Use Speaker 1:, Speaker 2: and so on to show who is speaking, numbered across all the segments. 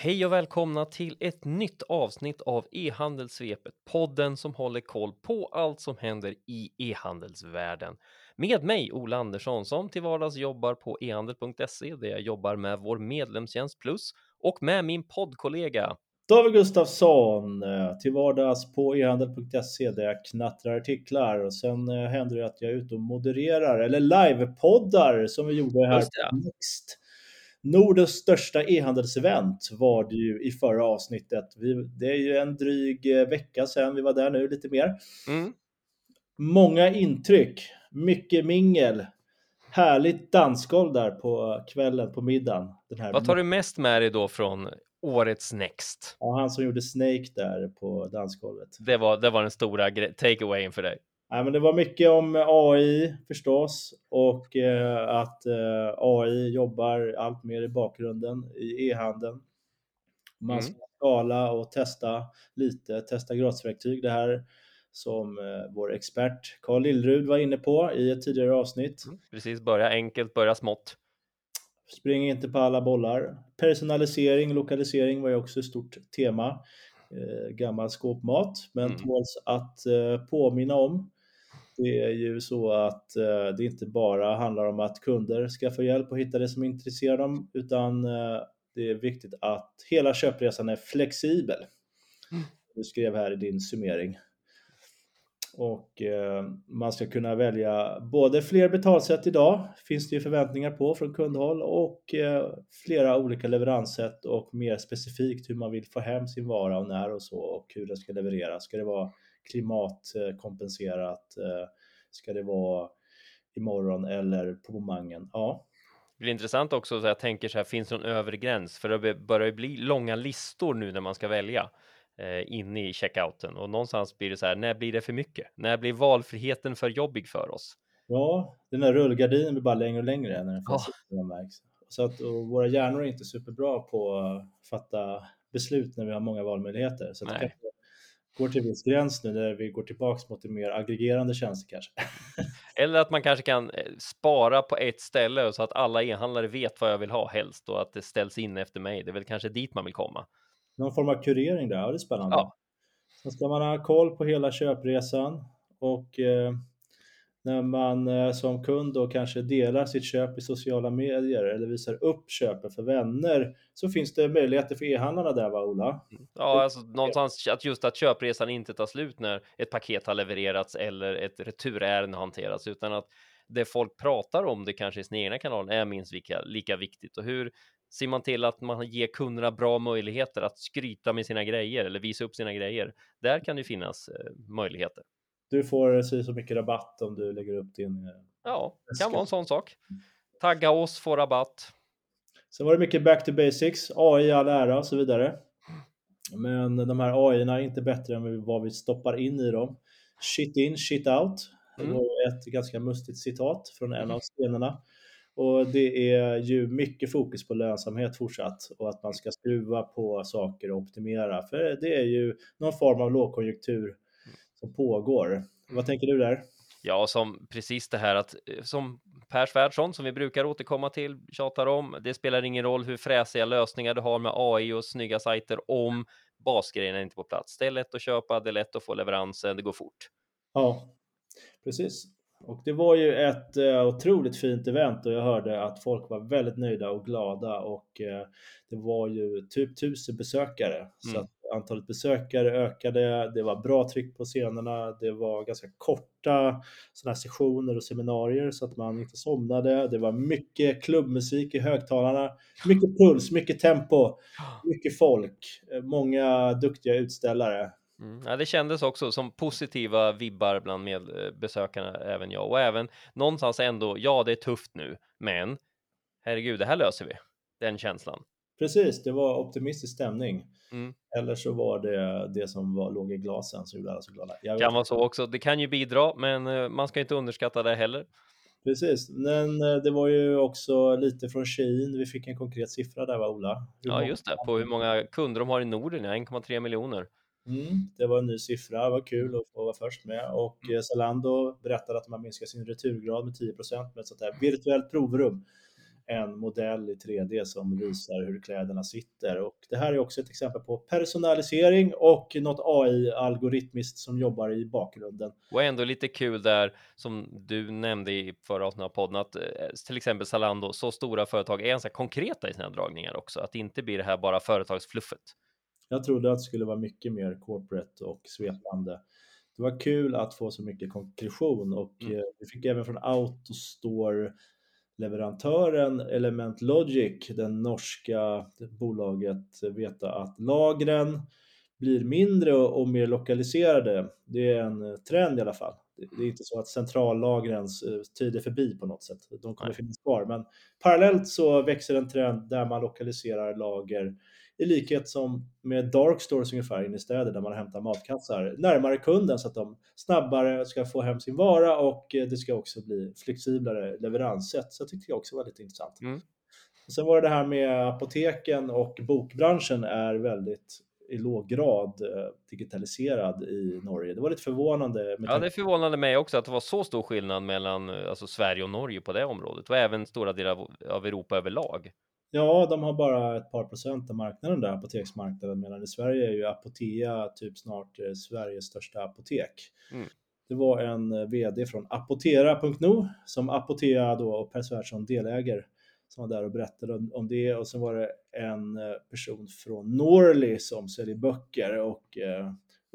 Speaker 1: Hej och välkomna till ett nytt avsnitt av e-handelssvepet, podden som håller koll på allt som händer i e-handelsvärlden. Med mig Ola Andersson som till vardags jobbar på ehandel.se där jag jobbar med vår medlemstjänst plus och med min poddkollega
Speaker 2: David Gustafsson eh, till vardags på ehandel.se där jag knattrar artiklar och sen eh, händer det att jag är ute och modererar eller livepoddar som vi gjorde här på Next. Nordens största e-handelsevent var det ju i förra avsnittet. Vi, det är ju en dryg eh, vecka sedan vi var där nu, lite mer.
Speaker 1: Mm.
Speaker 2: Många intryck, mycket mingel, härligt dansgolv där på kvällen, på middagen.
Speaker 1: Vad tar du mest med dig då från årets Next?
Speaker 2: Ja, han som gjorde Snake där på dansgolvet.
Speaker 1: Det var, det var den stora takeawayen för dig.
Speaker 2: Nej, men det var mycket om AI förstås och eh, att eh, AI jobbar allt mer i bakgrunden i e-handeln. Man
Speaker 1: Mm.
Speaker 2: ska skala och testa lite, testa gratisverktyg. Det här som eh, vår expert Carl Lillrud var inne på i ett tidigare avsnitt.
Speaker 1: Mm. Precis, börja enkelt, börja smått.
Speaker 2: Spring inte på alla bollar. Personalisering, lokalisering var ju också ett stort tema. Eh, gammal skåpmat, men
Speaker 1: Mm.
Speaker 2: tåls att eh, påminna om. Det är ju så att eh, det inte bara handlar om att kunder ska få hjälp och hitta det som intresserar dem, utan eh, det är viktigt att hela köpresan är flexibel.
Speaker 1: Mm.
Speaker 2: Du skrev här i din summering. Och eh, man ska kunna välja både fler betalsätt idag, finns det ju förväntningar på från kundhåll, och flera olika leveranssätt och mer specifikt hur man vill få hem sin vara och när och så och hur den ska levereras. Ska det vara klimatkompenserat? Eh, ska det vara imorgon eller på momangen? Ja,
Speaker 1: Det blir intressant också, så jag tänker så här, finns det någon övre gräns? För det börjar ju bli långa listor nu när man ska välja eh, inne i checkouten och någonstans blir det så här, när blir det för mycket? När blir valfriheten för jobbig för oss?
Speaker 2: ja den här rullgardinen blir bara längre och längre när den finns ja. märks. Så att våra hjärnor är inte superbra på att fatta beslut när vi har många valmöjligheter. Så att det kanske går till en viss gräns nu när vi går tillbaks mot en mer aggregerande tjänster kanske.
Speaker 1: Eller att man kanske kan eh, spara på ett ställe så att alla e-handlare vet vad jag vill ha helst och att det ställs in efter mig. Det är väl kanske dit man vill komma.
Speaker 2: Någon form av kurering där, ja det är spännande.
Speaker 1: Ja.
Speaker 2: Sen ska man ha koll på hela köpresan och eh, när man eh, som kund då kanske delar sitt köp i sociala medier eller visar upp köpet för vänner så finns det möjligheter för e-handlarna där va Ola? Mm.
Speaker 1: Ja, alltså någonstans att just att köpresan inte tar slut när ett paket har levererats eller ett returärende hanteras hanterats, utan att det folk pratar om det kanske i sin egna kanal är minst lika, lika viktigt. Och hur ser man till att man ger kunderna bra möjligheter att skryta med sina grejer eller visa upp sina grejer? Där kan det finnas eh, möjligheter.
Speaker 2: Du får så så mycket rabatt om du lägger upp din eh,
Speaker 1: Ja,
Speaker 2: Jag
Speaker 1: kan vara en sån sak. Tagga oss, få rabatt.
Speaker 2: Sen var det mycket back to basics, AI all ära och så vidare. Men de här AI är inte bättre än vad vi stoppar in i dem. Shit in, shit out. Det
Speaker 1: Mm.
Speaker 2: var ett ganska mustigt citat från en av scenerna. Och det är ju mycket fokus på lönsamhet fortsatt och att man ska skruva på saker och optimera. För det är ju någon form av lågkonjunktur som pågår. Vad tänker du där?
Speaker 1: Ja, som precis det här att eh, som Per Svärdson som vi brukar återkomma till tjatar om. Det spelar ingen roll hur fräsiga lösningar du har med AI och snygga sajter om basgrejerna är inte på plats. Det är lätt att köpa, det är lätt att få leveransen, det går fort.
Speaker 2: Ja, precis. Och det var ju ett eh, otroligt fint event och jag hörde att folk var väldigt nöjda och glada och eh, det var ju typ tusen besökare. Så
Speaker 1: Mm.
Speaker 2: att antalet besökare ökade, det var bra tryck på scenerna, det var ganska korta sådana sessioner och seminarier så att man inte somnade. Det var mycket klubbmusik i högtalarna, mycket puls, mycket tempo, mycket folk, eh, många duktiga utställare.
Speaker 1: Mm. Ja, det kändes också som positiva vibbar bland med eh, besökarna, även jag och även någonstans ändå. Ja, det är tufft nu, men herregud, det här löser vi. Den känslan.
Speaker 2: Precis, det var optimistisk stämning.
Speaker 1: Mm.
Speaker 2: Eller så var det det som var, låg i glasen som gjorde alla så glada. Jag
Speaker 1: Kan vara så också. Det kan ju bidra, men eh, man ska inte underskatta det heller.
Speaker 2: Precis, men eh, det var ju också lite från Shein. Vi fick en konkret siffra där va Ola? Hur
Speaker 1: Ja,
Speaker 2: många-
Speaker 1: just det. På hur många kunder de har i Norden, ja, 1,3 miljoner.
Speaker 2: Mm, det var en ny siffra, det var kul att få vara först med. Och
Speaker 1: Mm.
Speaker 2: eh, Zalando berättade att de har minskat sin returgrad med 10% med ett sånt här virtuellt provrum. en modell i 3D som visar hur kläderna sitter. Och det här är också ett exempel på personalisering och något AI-algoritmiskt som jobbar i bakgrunden.
Speaker 1: Och ändå lite kul där som du nämnde i förra avsnittet av podden att eh, till exempel Zalando, så stora företag är ganska konkreta i sina dragningar också, att det inte blir det här bara företagsfluffet.
Speaker 2: Jag trodde att det skulle vara mycket mer corporate och svepande. Det var kul att få så mycket konkretion och mm. Eh, vi fick även från Autostore leverantören Element Logic, det norska bolaget, veta att lagren blir mindre och mer lokaliserade. Det är en trend i alla fall. Det är inte så att centrallagrens eh, tid är förbi på något sätt. De kommer finnas kvar, men parallellt så växer en trend där man lokaliserar lager i likhet som med dark stores ungefär inne i städer där man hämtar matkassar närmare kunden så att de snabbare ska få hem sin vara och eh, det ska också bli flexiblare leveranssätt. Så jag tyckte jag också var lite intressant. Mm. Och sen var det det här med apoteken och bokbranschen är väldigt i låg grad eh, digitaliserad i Norge. Det var lite förvånande.
Speaker 1: ja, det förvånade mig också att det var så stor skillnad mellan eh, alltså, Sverige och Norge på det området och även stora delar av Europa överlag.
Speaker 2: Ja, de har bara ett par procent av marknaden där, apoteksmarknaden, medan i Sverige är ju Apotea typ snart eh, Sveriges största apotek. Mm. Det var en eh, VD från apotera.no som Apotea då och Per Svärdson deläger som var där och berättade om, det och sen var det en eh, person från Norley som säljer böcker och eh,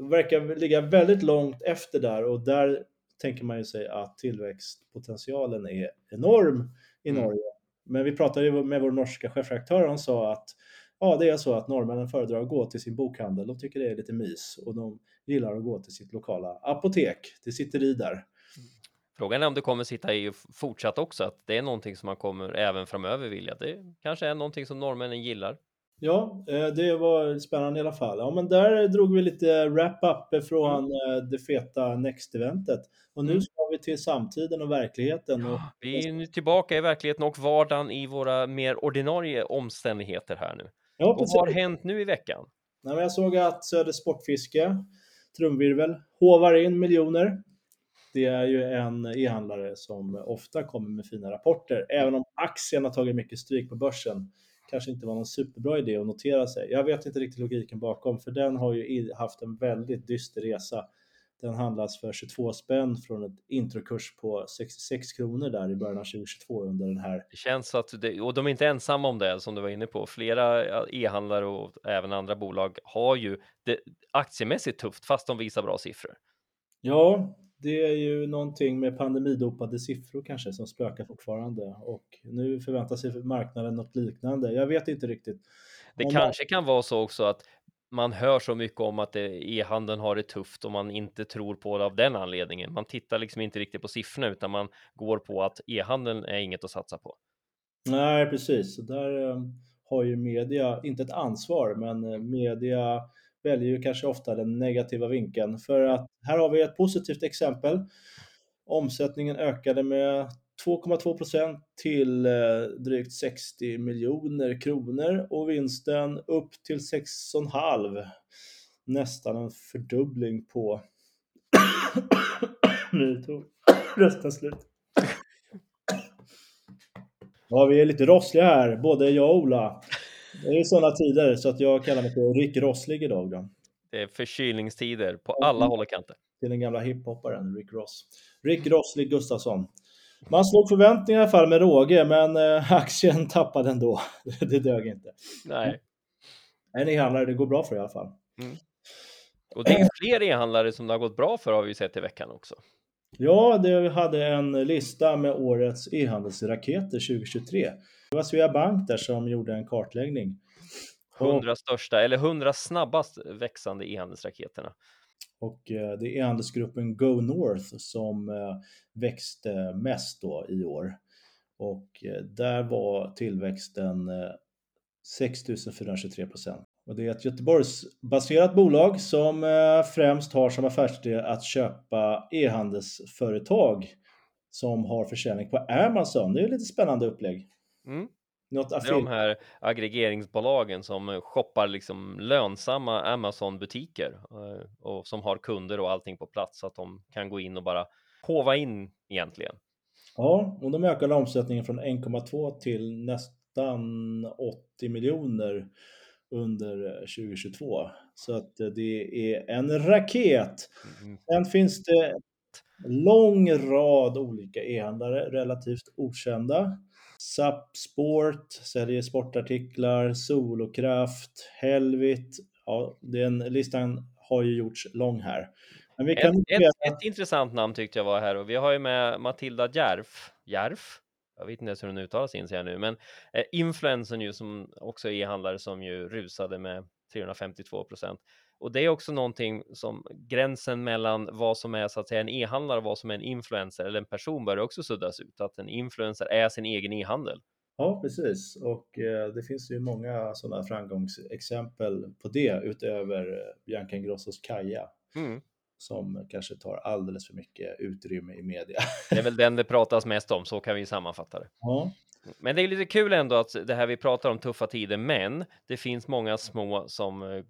Speaker 2: verkar ligga väldigt långt efter där och där tänker man ju sig att tillväxtpotentialen är enorm i mm. Norge men vi pratade med vår norska chefredaktör och han sa att ja, det är så att norrmännen föredrar att gå till sin bokhandel. De tycker det är lite mys och de gillar att gå till sitt lokala apotek. Det sitter i där.
Speaker 1: Frågan är om det kommer sitta i fortsatt också, att det är någonting som man kommer även framöver vilja. Det kanske är någonting som norrmännen gillar.
Speaker 2: Ja, eh, det var spännande i alla fall. Ja, men där drog vi lite wrap-up från mm. det feta Next-eventet. Och nu mm. ska vi till samtiden och verkligheten. Och...
Speaker 1: vi är nu tillbaka i verkligheten och vardagen i våra mer ordinarie omständigheter här nu. Ja, och vad har hänt nu i veckan?
Speaker 2: Nej, jag såg att Söder Sportfiske, trumvirvel, hovar in miljoner. Det är ju en e-handlare som ofta kommer med fina rapporter, även om aktien har tagit mycket stryk på börsen kanske inte var någon superbra idé att notera sig. Jag vet inte riktigt logiken bakom, för den har ju haft en väldigt dyster resa. Den handlas för 22 spänn från ett introkurs på 66 kronor där i början av 2022 under den här.
Speaker 1: Det känns att, det, och de är inte ensamma om det som du var inne på. Flera e-handlare och även andra bolag har ju det aktiemässigt tufft fast de visar bra siffror.
Speaker 2: Ja, det är ju någonting med pandemidopade siffror kanske som spökar fortfarande och nu förväntar sig marknaden något liknande. Jag vet inte riktigt.
Speaker 1: Det Om kanske man... kan vara så också att man hör så mycket om att e-handeln har det tufft och man inte tror på det av den anledningen. Man tittar liksom inte riktigt på siffrorna utan man går på att e-handeln är inget att satsa på.
Speaker 2: Nej, precis. Där eh, har ju media, inte ett ansvar, men eh, media väljer ju kanske ofta den negativa vinkeln. För att här har vi ett positivt exempel. Omsättningen ökade med 2,2 procent till eh, drygt 60 miljoner kronor och vinsten upp till 6,5. Nästan en fördubbling på... nu tog rösten slut. Ja, vi är lite rossliga här, både jag och Ola. Det är sådana tider så att jag kallar mig för Rick Rosslig idag. Då.
Speaker 1: Det är förkylningstider på alla håll och kanter.
Speaker 2: Till den gamla hiphopparen Rick Ross. Rick Rosslig Gustafsson. Man slog förväntningar i alla fall med råge, men äh, aktien tappade ändå. det dög inte.
Speaker 1: Nej.
Speaker 2: En e-handlare det går bra för i alla fall. Mm.
Speaker 1: Och det är fler e-handlare som det har gått bra för har vi sett i veckan också.
Speaker 2: Ja, det hade en lista med årets e-handelsraketer 2023. Det var Svea Bank där som gjorde en kartläggning.
Speaker 1: 100 största eller 100 snabbast växande e-handelsraketerna.
Speaker 2: Och eh, det är e-handelsgruppen Go North som eh, växte mest då i år. Och eh, där var tillväxten 6423 procent. Och det är ett Göteborgsbaserat bolag som främst har som affärsidé att köpa e-handelsföretag som har försäljning på Amazon. Det är ett lite spännande upplägg.
Speaker 1: Mm. Något det är de här aggregeringsbolagen som shoppar liksom lönsamma Amazon-butiker eh, och som har kunder och allting på plats så att de kan gå in och bara hova in egentligen.
Speaker 2: Ja, och de ökade omsättningen från 1,2 till nästan 80 miljoner under 2022. Så att det är en raket.
Speaker 1: Mm.
Speaker 2: Sen finns det lång rad olika e-handlare, relativt okända. SAP Sport säljer sportartiklar, Solokraft, Helvit. Ja, den listan har ju gjorts lång här.
Speaker 1: Men vi kan ett, ett, ett, intressant namn tyckte jag var här och vi har ju med Matilda Järf. Järf? Jag vet inte ens hur den uttalas inser jag nu, men eh, influensen ju som också är e-handlare som ju rusade med 352 procent. Och det är också någonting som gränsen mellan vad som är så att säga en e-handlare och vad som är en influencer eller en person börjar också suddas ut. Att en influencer är sin egen e-handel.
Speaker 2: Ja, precis. Och eh, det finns ju många sådana framgångsexempel på det utöver eh, Bianca Ingrossos Kaja. Mm. Som kanske tar alldeles för mycket utrymme i media.
Speaker 1: Det är väl den det pratas mest om, så kan vi sammanfatta det.
Speaker 2: Ja.
Speaker 1: Men det är lite kul ändå att det här vi pratar om tuffa tider, men det finns många små som eh,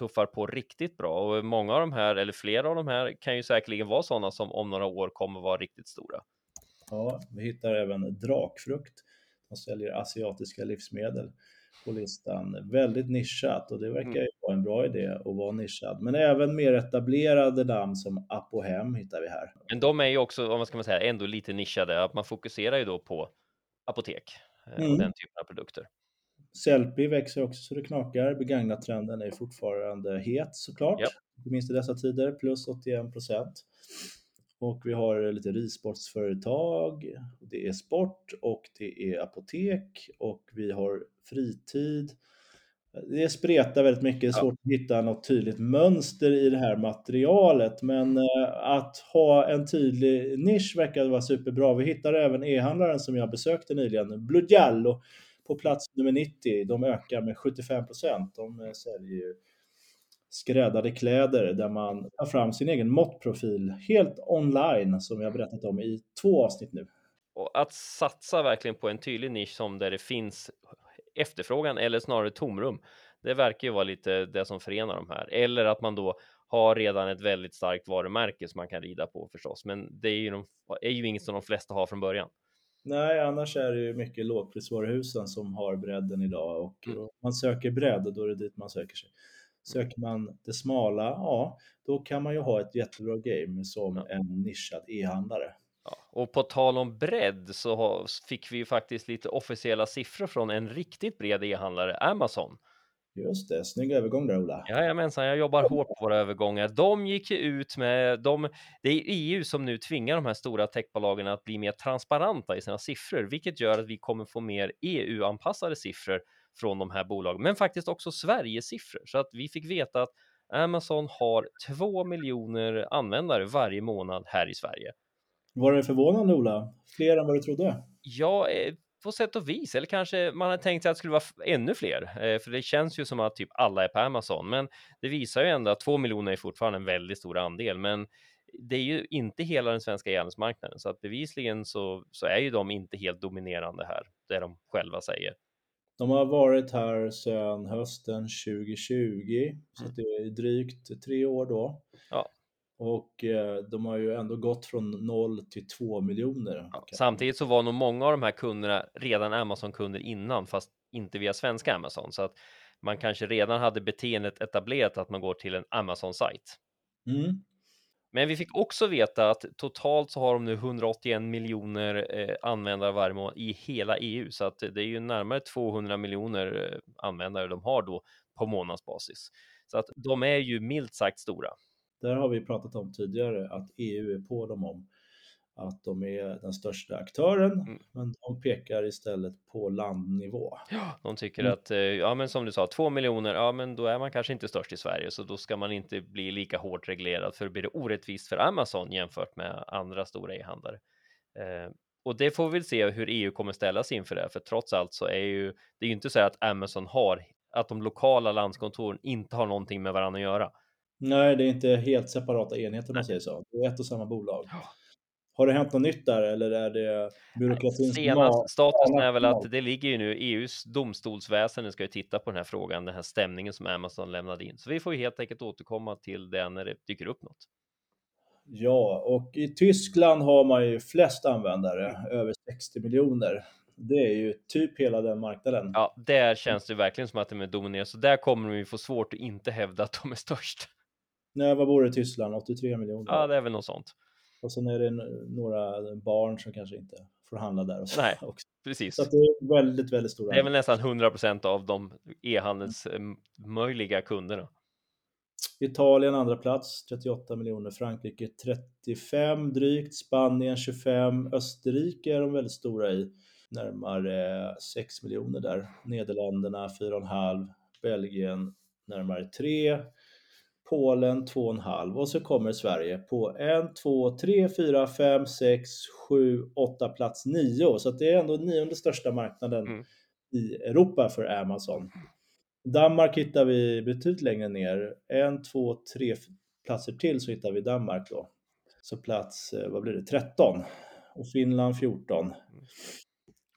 Speaker 1: tuffar på riktigt bra och många av de här eller flera av de här kan ju säkerligen vara sådana som om några år kommer vara riktigt stora.
Speaker 2: Ja, vi hittar även drakfrukt. De säljer asiatiska livsmedel på listan. Väldigt nischat och det verkar mm. ju vara en bra idé att vara nischad. Men även mer etablerade namn som Apohem hittar vi här.
Speaker 1: Men de är ju också, man ska man säga, ändå lite nischade. Att man fokuserar ju då på apotek eh, och mm. den typen av produkter.
Speaker 2: Sellpy växer också så det knakar. Begagnat-trenden är fortfarande het såklart. Yep. Inte minst i dessa tider, plus 81 procent. Och vi har lite ridsportsföretag, det är sport och det är apotek och vi har fritid. Det spretar väldigt mycket, det är svårt ja. att hitta något tydligt mönster i det här materialet. Men eh, att ha en tydlig nisch verkar vara superbra. Vi hittar även e-handlaren som jag besökte nyligen, Blue Giallo på plats nummer 90. De ökar med 75 procent. De eh, säljer ju skräddade kläder där man tar fram sin egen måttprofil helt online som jag berättat om i två avsnitt nu.
Speaker 1: Och att satsa verkligen på en tydlig nisch som där det finns efterfrågan eller snarare tomrum. Det verkar ju vara lite det som förenar de här eller att man då har redan ett väldigt starkt varumärke som man kan rida på förstås. Men det är ju, de, är ju inget som de flesta har från början.
Speaker 2: Nej, annars är det ju mycket lågprisvaruhusen som har bredden idag och mm. man söker bredd då är det dit man söker sig. Söker man det smala, ja, då kan man ju ha ett jättebra game som ja. en nischad e-handlare.
Speaker 1: Ja, och på tal om bredd så fick vi ju faktiskt lite officiella siffror från en riktigt bred e-handlare, Amazon.
Speaker 2: Just det, snygg övergång där Ola.
Speaker 1: Jajamensan, jag jobbar hårt på våra övergångar. De gick ju ut med, de, det är EU som nu tvingar de här stora techbolagen att bli mer transparenta i sina siffror, vilket gör att vi kommer få mer EU-anpassade siffror från de här bolagen, men faktiskt också Sverige-siffror. Så att vi fick veta att Amazon har två miljoner användare varje månad här i Sverige.
Speaker 2: Var det förvånande Ola? Fler än vad du trodde?
Speaker 1: Ja, eh, på sätt och vis, eller kanske man hade tänkt sig att det skulle vara ännu fler, eh, för det känns ju som att typ alla är på Amazon, men det visar ju ändå att två miljoner är fortfarande en väldigt stor andel, men det är ju inte hela den svenska e-handelsmarknaden, så att bevisligen så, så är ju de inte helt dominerande här, det de själva säger.
Speaker 2: De har varit här sedan hösten 2020, så mm. det är drygt tre år då.
Speaker 1: Ja.
Speaker 2: Och eh, de har ju ändå gått från 0 till 2 miljoner.
Speaker 1: Ja, samtidigt så var nog många av de här kunderna redan Amazon-kunder innan, fast inte via svenska Amazon, så att man kanske redan hade beteendet etablerat att man går till en Amazon-sajt.
Speaker 2: Mm.
Speaker 1: Men vi fick också veta att totalt så har de nu 181 miljoner eh, användare varje månad i hela EU, så att det är ju närmare 200 miljoner eh, användare de har då på månadsbasis. Så att de är ju milt sagt stora.
Speaker 2: Där har vi pratat om tidigare att EU är på dem om att de är den största aktören, mm. men de pekar istället på landnivå.
Speaker 1: Ja, de tycker mm. att, eh, ja men som du sa, två miljoner, ja men då är man kanske inte störst i Sverige, så då ska man inte bli lika hårt reglerad, för det blir orättvist för Amazon jämfört med andra stora e-handlare. Eh, och det får vi väl se hur EU kommer ställas inför det, för trots allt så är ju det är ju inte så att Amazon har att de lokala landskontoren inte har någonting med varandra att göra.
Speaker 2: Nej, det är inte helt separata enheter om man säger så. Det är ett och samma bolag. Har det hänt något nytt där eller är det byråkratins
Speaker 1: Senast statusen är väl att det ligger ju nu EUs domstolsväsende ska ju titta på den här frågan, den här stämningen som Amazon lämnade in. Så vi får ju helt enkelt återkomma till det när det dyker upp något.
Speaker 2: Ja, och i Tyskland har man ju flest användare, över 60 miljoner. Det är ju typ hela den marknaden.
Speaker 1: Ja, där känns det verkligen som att de är dominerande, så där kommer vi få svårt att inte hävda att de är störst.
Speaker 2: Nej, vad bor det i Tyskland? 83 miljoner?
Speaker 1: Ja, det är väl något sånt.
Speaker 2: Och sen är det några barn som kanske inte får handla där. Och så
Speaker 1: Nej,
Speaker 2: också.
Speaker 1: precis.
Speaker 2: Så det är väldigt, väldigt stora.
Speaker 1: Det är väl nästan 100 procent av de e-handelsmöjliga kunderna.
Speaker 2: Italien andra plats, 38 miljoner. Frankrike 35 drygt. Spanien 25. Österrike är de väldigt stora i. Närmare 6 miljoner där. Nederländerna 4,5. Belgien närmare 3. Polen 2,5 och så kommer Sverige på 1, 2, 3, 4, 5, 6, 7, 8 plats 9. Så det är ändå nionde största marknaden mm. i Europa för Amazon. Danmark hittar vi betydligt längre ner. En, två, tre platser till så hittar vi Danmark då. Så plats, eh, vad blir det, 13. Och Finland 14.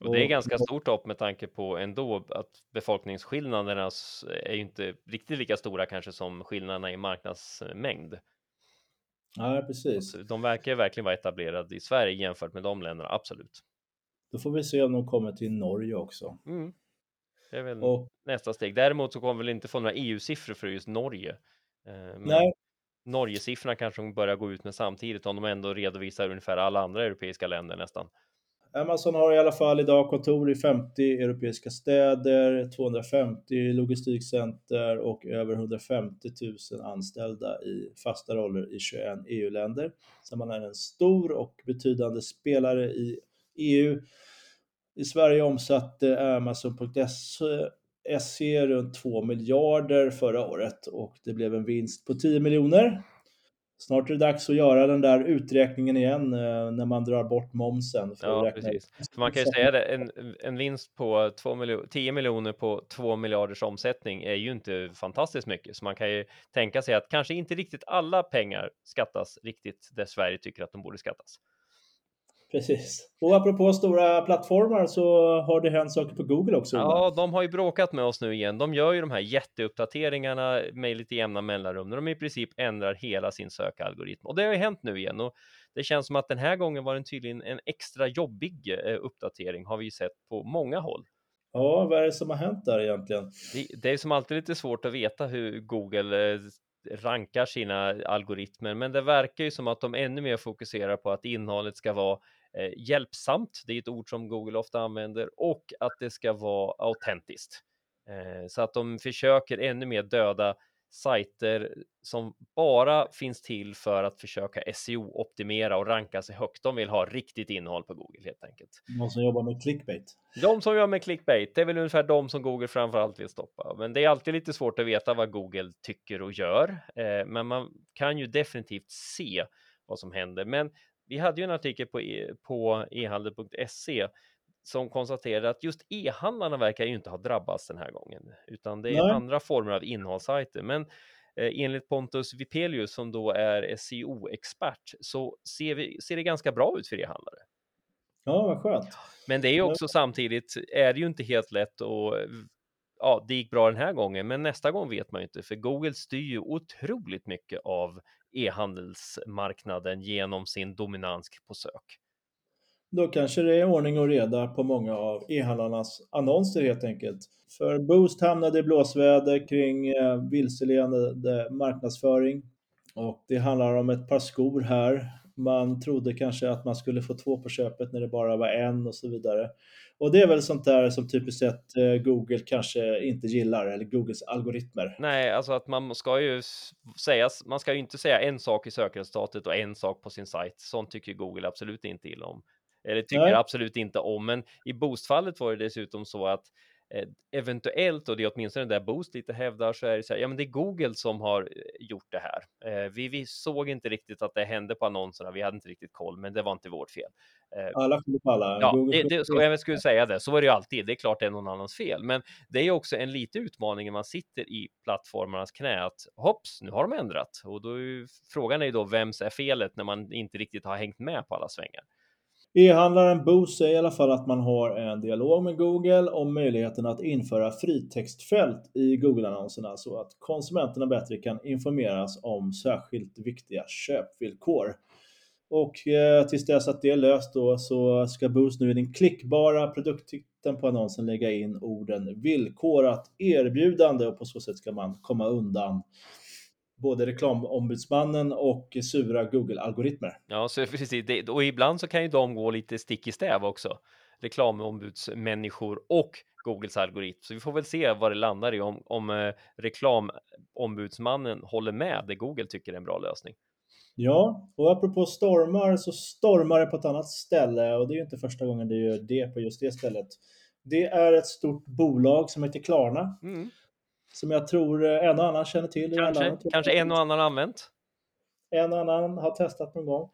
Speaker 1: Och det är ganska stort upp med tanke på ändå att befolkningsskillnaderna är ju inte riktigt lika stora kanske som skillnaderna i marknadsmängd.
Speaker 2: Ja, precis.
Speaker 1: De verkar verkligen vara etablerade i Sverige jämfört med de länderna, absolut.
Speaker 2: Då får vi se om de kommer till Norge också.
Speaker 1: Mm. Det är väl och, nästa steg. Däremot så kommer vi väl inte få några EU-siffror för just Norge. Eh, men
Speaker 2: nej.
Speaker 1: Norge-siffrorna kanske de börjar gå ut med samtidigt om de ändå redovisar ungefär alla andra europeiska länder nästan.
Speaker 2: Amazon har i alla fall idag kontor i 50 europeiska städer, 250 logistikcenter och över 150 000 anställda i fasta roller i 21 EU-länder. Så man är en stor och betydande spelare i EU. I Sverige omsatte Amazon.se runt 2 miljarder förra året och det blev en vinst på 10 miljoner. Snart är det dags att göra den där uträkningen igen eh, när man drar bort momsen.
Speaker 1: För ja, precis. För man kan ju säga det, en, en vinst på 2 miljoner, 10 miljoner på 2 miljarders omsättning är ju inte fantastiskt mycket. Så man kan ju tänka sig att kanske inte riktigt alla pengar skattas riktigt där Sverige tycker att de borde skattas.
Speaker 2: Precis. Och apropå stora plattformar så har det hänt saker på Google också.
Speaker 1: Ja, de har ju bråkat med oss nu igen. De gör ju de här jätteuppdateringarna med lite jämna mellanrum när de i princip ändrar hela sin sökalgoritm. Och det har ju hänt nu igen och det känns som att den här gången var det tydligen en extra jobbig eh, uppdatering har vi ju sett på många håll.
Speaker 2: Ja, vad är det som har hänt där egentligen?
Speaker 1: Det, det är som alltid lite svårt att veta hur Google eh, rankar sina algoritmer, men det verkar ju som att de ännu mer fokuserar på att innehållet ska vara eh, hjälpsamt. Det är ett ord som Google ofta använder och att det ska vara autentiskt. Eh, så att de försöker ännu mer döda sajter som bara finns till för att försöka SEO-optimera och ranka sig högt. De vill ha riktigt innehåll på Google helt enkelt.
Speaker 2: De som jobbar med clickbait.
Speaker 1: De som jobbar med clickbait, det är väl ungefär de som Google framförallt vill stoppa. Men det är alltid lite svårt att veta vad Google tycker och gör. Eh, men man kan ju definitivt se vad som händer. Men vi hade ju en artikel på, e på ehandel.se som konstaterade att just e-handlarna verkar ju inte ha drabbats den här gången, utan det är Nej. andra former av innehållssajter. Men eh, enligt Pontus Vipelius som då är SEO-expert så ser, vi, ser det ganska bra ut för e-handlare.
Speaker 2: Ja, vad skönt.
Speaker 1: Men det är ju också samtidigt är det ju inte helt lätt och ja, det gick bra den här gången, men nästa gång vet man ju inte, för Google styr ju otroligt mycket av e-handelsmarknaden genom sin dominans på sök.
Speaker 2: Då kanske det är ordning och reda på många av e-handlarnas annonser helt enkelt. För Boost hamnade i blåsväder kring eh, vilseledande marknadsföring och det handlar om ett par skor här. Man trodde kanske att man skulle få två på köpet när det bara var en och så vidare. Och det är väl sånt där som typiskt sett eh, Google kanske inte gillar, eller Googles algoritmer.
Speaker 1: Nej, alltså att man ska ju säga, man ska ju inte säga en sak i sökresultatet och en sak på sin sajt. Sånt tycker Google absolut inte illa om. Eller tycker Nej. absolut inte om, men i Boost-fallet var det dessutom så att eventuellt, och det är åtminstone där Boost lite hävdar, så är det så här, ja men det är Google som har eh, gjort det här. Eh, vi, vi såg inte riktigt att det hände på annonserna, vi hade inte riktigt koll, men det var inte vårt fel.
Speaker 2: Eh, alla skyller på alla.
Speaker 1: Ja, det, det, så jag skulle säga det, så var det ju alltid, det är klart det är någon annans fel, men det är också en liten utmaning när man sitter i plattformarnas knä att hopps, nu har de ändrat och då är ju, frågan är ju då vems är felet när man inte riktigt har hängt med på alla svängar.
Speaker 2: E-handlaren Boo säger i alla fall att man har en dialog med Google om möjligheten att införa fritextfält i Google-annonserna så att konsumenterna bättre kan informeras om särskilt viktiga köpvillkor. Och eh, tills dess att det är löst då så ska Boost nu i den klickbara produkttiteln på annonsen lägga in orden villkorat erbjudande och på så sätt ska man komma undan både reklamombudsmannen och sura Google-algoritmer.
Speaker 1: Ja, så precis. Och ibland så kan ju de gå lite stick i stäv också. Reklamombudsmänniskor och Googles algoritm. Så vi får väl se vad det landar i om, om eh, reklamombudsmannen håller med det Google tycker är en bra lösning.
Speaker 2: Ja, och apropå stormar så stormar det på ett annat ställe och det är ju inte första gången det gör det på just det stället. Det är ett stort bolag som heter Klarna. Mm. Som jag tror eh, en och annan känner till.
Speaker 1: Kanske, kanske en och annan använt.
Speaker 2: En och annan har testat någon gång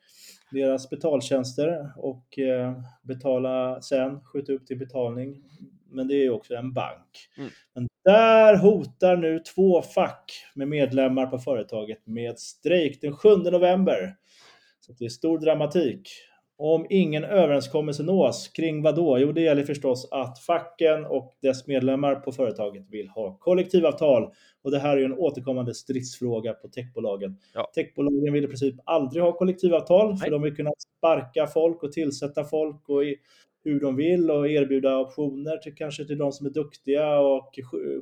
Speaker 2: deras betaltjänster och eh, betala sen, skjuta upp till betalning. Men det är ju också en bank. Mm. Men där hotar nu två fack med medlemmar på företaget med strejk den 7 november. Så det är stor dramatik. Om ingen överenskommelse nås kring vad då? Jo, det gäller förstås att facken och dess medlemmar på företaget vill ha kollektivavtal. Och det här är ju en återkommande stridsfråga på techbolagen. Ja. Techbolagen vill i princip aldrig ha kollektivavtal, Nej. för de vill kunna sparka folk och tillsätta folk och hur de vill och erbjuda optioner till kanske till de som är duktiga och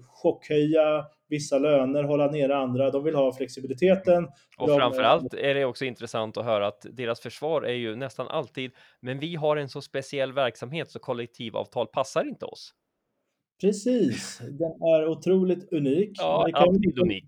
Speaker 2: chockhöja vissa löner, hålla nere andra. De vill ha flexibiliteten.
Speaker 1: Och de... framförallt är det också intressant att höra att deras försvar är ju nästan alltid, men vi har en så speciell verksamhet så kollektivavtal passar inte oss.
Speaker 2: Precis, den är otroligt unik.
Speaker 1: Ja, alltid unik.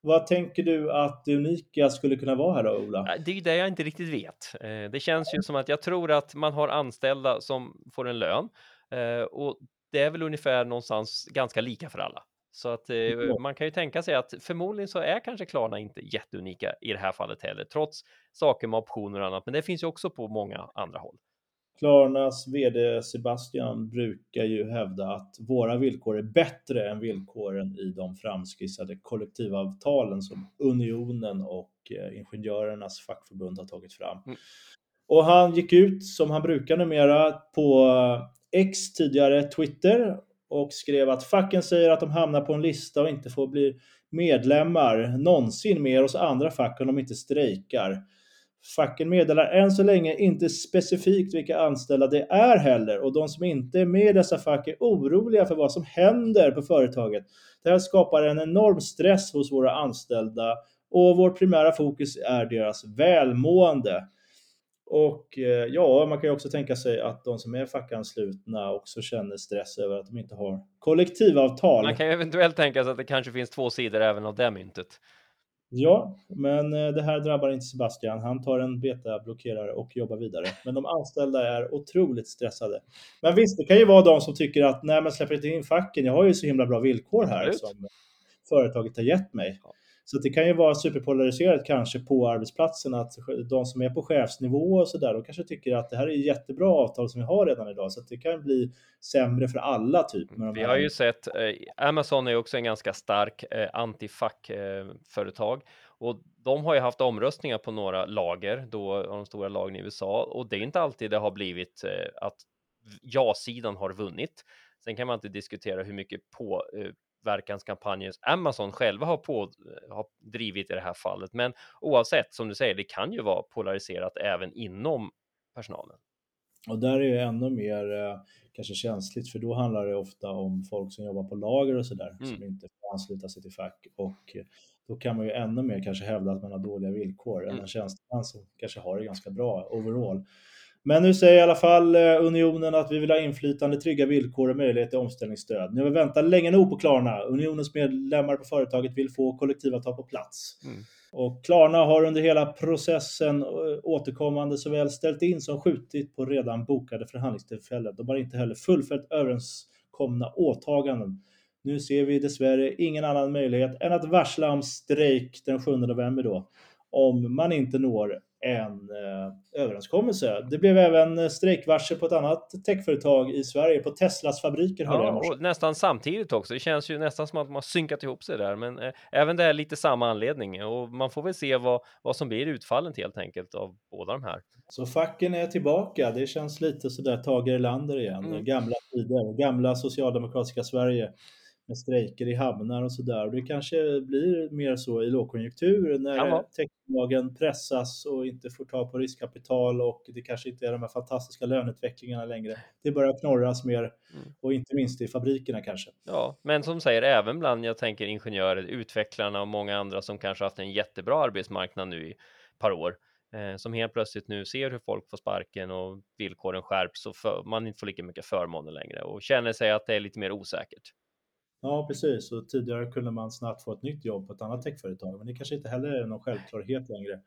Speaker 2: Vad tänker du att det unika skulle kunna vara här då, Ola?
Speaker 1: Det är ju det jag inte riktigt vet. Eh, det känns ju som att jag tror att man har anställda som får en lön eh, och det är väl ungefär någonstans ganska lika för alla. Så att eh, man kan ju tänka sig att förmodligen så är kanske Klarna inte jätteunika i det här fallet heller, trots saker med optioner och annat. Men det finns ju också på många andra håll.
Speaker 2: Klarnas VD Sebastian brukar ju hävda att våra villkor är bättre än villkoren i de framskissade kollektivavtalen som Unionen och eh, Ingenjörernas fackförbund har tagit fram. Mm. Och han gick ut som han brukar numera på X, tidigare Twitter, och skrev att facken säger att de hamnar på en lista och inte får bli medlemmar någonsin mer hos andra fack om de inte strejkar. Facken meddelar än så länge inte specifikt vilka anställda det är heller och de som inte är med i dessa fack är oroliga för vad som händer på företaget. Det här skapar en enorm stress hos våra anställda och vårt primära fokus är deras välmående. Och eh, ja, man kan ju också tänka sig att de som är fackanslutna också känner stress över att de inte har kollektivavtal.
Speaker 1: Man kan ju eventuellt tänka sig att det kanske finns två sidor även av det myntet.
Speaker 2: Ja, men eh, det här drabbar inte Sebastian. Han tar en betablockerare och jobbar vidare. Men de anställda är otroligt stressade. Men visst, det kan ju vara de som tycker att nej, men släpper inte in facken. Jag har ju så himla bra villkor här som företaget har gett mig. Ja. Så det kan ju vara superpolariserat kanske på arbetsplatsen att de som är på chefsnivå och så där, de kanske tycker att det här är jättebra avtal som vi har redan idag, så att det kan bli sämre för alla typ.
Speaker 1: vi har ju sett, eh, Amazon är också en ganska stark eh, antifack-företag eh, och de har ju haft omröstningar på några lager, då av de stora lagen i USA, och det är inte alltid det har blivit eh, att ja-sidan har vunnit. Sen kan man inte diskutera hur mycket på, eh, påverkanskampanjer Amazon själva har, på, har drivit i det här fallet. Men oavsett, som du säger, det kan ju vara polariserat även inom personalen.
Speaker 2: Och där är det ännu mer eh, kanske känsligt för då handlar det ofta om folk som jobbar på lager och sådär mm. som inte får ansluta sig till fack och eh, då kan man ju ännu mer kanske hävda att man har dåliga villkor mm. än en tjänsteman som kanske har det ganska bra overall. Men nu säger i alla fall eh, Unionen att vi vill ha inflytande, trygga villkor och möjlighet till omställningsstöd. Nu har vi väntat länge nog på Klarna. Unionens medlemmar på företaget vill få kollektivavtal på plats. Mm. Och Klarna har under hela processen eh, återkommande såväl ställt in som skjutit på redan bokade förhandlingstillfällen. De har inte heller fullföljt överenskomna åtaganden. Nu ser vi dessvärre ingen annan möjlighet än att varsla om strejk den 7 november då, om man inte når en eh, överenskommelse. Det blev även strejkvarsel på ett annat techföretag i Sverige, på Teslas fabriker.
Speaker 1: Ja, och nästan samtidigt också. Det känns ju nästan som att man synkat ihop sig där, men eh, även det är lite samma anledning och man får väl se vad, vad som blir utfallet helt enkelt av båda de här.
Speaker 2: Så facken är tillbaka. Det känns lite sådär Tage Erlander igen, mm. gamla tider, gamla socialdemokratiska Sverige med strejker i hamnar och sådär. Det kanske blir mer så i lågkonjunktur när techbolagen pressas och inte får ta på riskkapital och det kanske inte är de här fantastiska löneutvecklingarna längre. Det börjar knorras mer mm. och inte minst i fabrikerna kanske.
Speaker 1: Ja, men som säger även bland, jag tänker ingenjörer, utvecklarna och många andra som kanske haft en jättebra arbetsmarknad nu i ett par år eh, som helt plötsligt nu ser hur folk får sparken och villkoren skärps och för, man inte får lika mycket förmåner längre och känner sig att det är lite mer osäkert.
Speaker 2: Ja, precis. Och tidigare kunde man snabbt få ett nytt jobb på ett annat techföretag, men det kanske inte heller är någon självklarhet längre.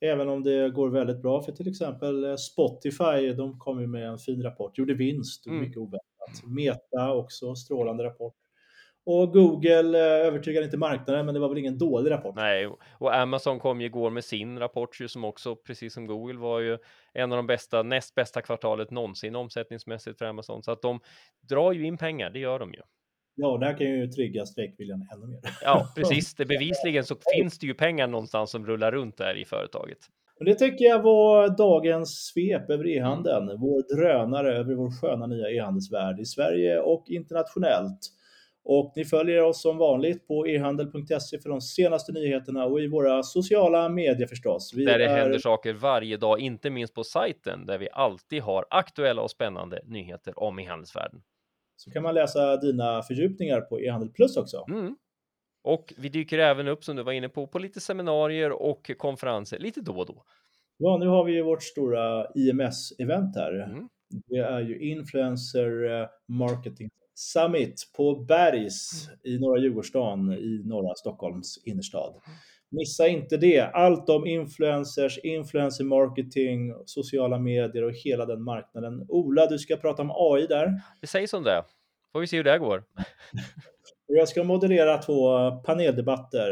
Speaker 2: Även om det går väldigt bra för till exempel eh, Spotify, de kom ju med en fin rapport, gjorde vinst, mm. mycket oväntat. Meta också, strålande rapport. Och Google eh, övertygade inte marknaden, men det var väl ingen dålig rapport.
Speaker 1: Nej, och Amazon kom ju igår med sin rapport ju som också, precis som Google, var ju en av de bästa, näst bästa kvartalet någonsin omsättningsmässigt för Amazon. Så att de drar ju in pengar, det gör de ju.
Speaker 2: Ja, det här kan ju trigga strejkviljan ännu mer.
Speaker 1: Ja, precis. Det bevisligen så finns det ju pengar någonstans som rullar runt där i företaget.
Speaker 2: Och det tycker jag var dagens svep över e-handeln. Vår drönare över vår sköna nya e-handelsvärld i Sverige och internationellt. Och ni följer oss som vanligt på ehandel.se för de senaste nyheterna och i våra sociala medier förstås.
Speaker 1: Vi där det är... händer saker varje dag, inte minst på sajten där vi alltid har aktuella och spännande nyheter om e-handelsvärlden
Speaker 2: så kan man läsa dina fördjupningar på e-handel plus också.
Speaker 1: Mm. Och vi dyker även upp som du var inne på på lite seminarier och konferenser lite då och då.
Speaker 2: Ja, nu har vi ju vårt stora IMS-event här. Mm. Det är ju Influencer eh, Marketing Summit på Bergs mm. i norra Djurgårdsstaden i norra Stockholms innerstad. Mm. Missa inte det. Allt om influencers, influencer marketing, sociala medier och hela den marknaden. Ola, du ska prata om AI där.
Speaker 1: Det sägs som det. Får vi se hur det går.
Speaker 2: Jag ska moderera två paneldebatter.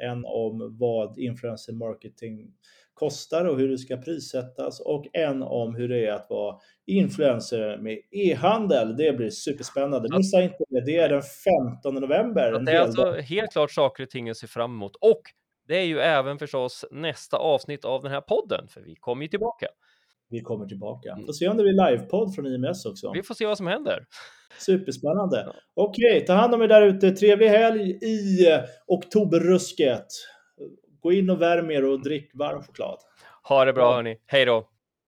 Speaker 2: En om vad influencer marketing kostar och hur det ska prissättas och en om hur det är att vara influencer med e-handel. Det blir superspännande. Missa inte det. Det är den 15 november.
Speaker 1: Det är alltså helt klart saker och ting att se fram emot. Och det är ju även förstås nästa avsnitt av den här podden, för vi kommer ju tillbaka.
Speaker 2: Vi kommer tillbaka. Mm. Får se om det blir livepodd från IMS också.
Speaker 1: Vi får se vad som händer.
Speaker 2: Superspännande. Okej, ta hand om er där ute. Trevlig helg i oktoberrusket. Gå in och värm er och drick varm choklad.
Speaker 1: Ha det bra ja. hörni. Hej då!